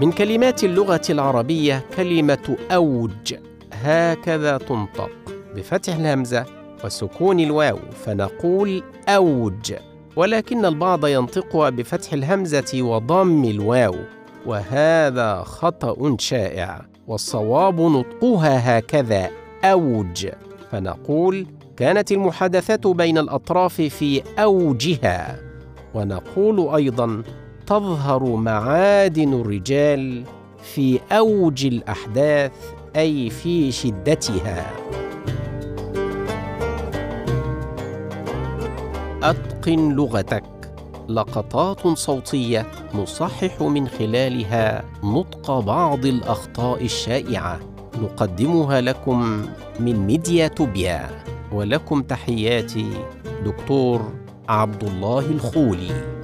من كلمات اللغة العربية كلمة أوج هكذا تنطق بفتح الهمزة وسكون الواو فنقول أوج ولكن البعض ينطقها بفتح الهمزة وضم الواو وهذا خطأ شائع والصواب نطقها هكذا أوج فنقول كانت المحادثة بين الأطراف في أوجها. ونقول أيضا تظهر معادن الرجال في أوج الأحداث أي في شدتها. أتقن لغتك. لقطات صوتية نصحح من خلالها نطق بعض الأخطاء الشائعة. نقدمها لكم من ميديا توبيا ولكم تحياتي دكتور عبد الله الخولي.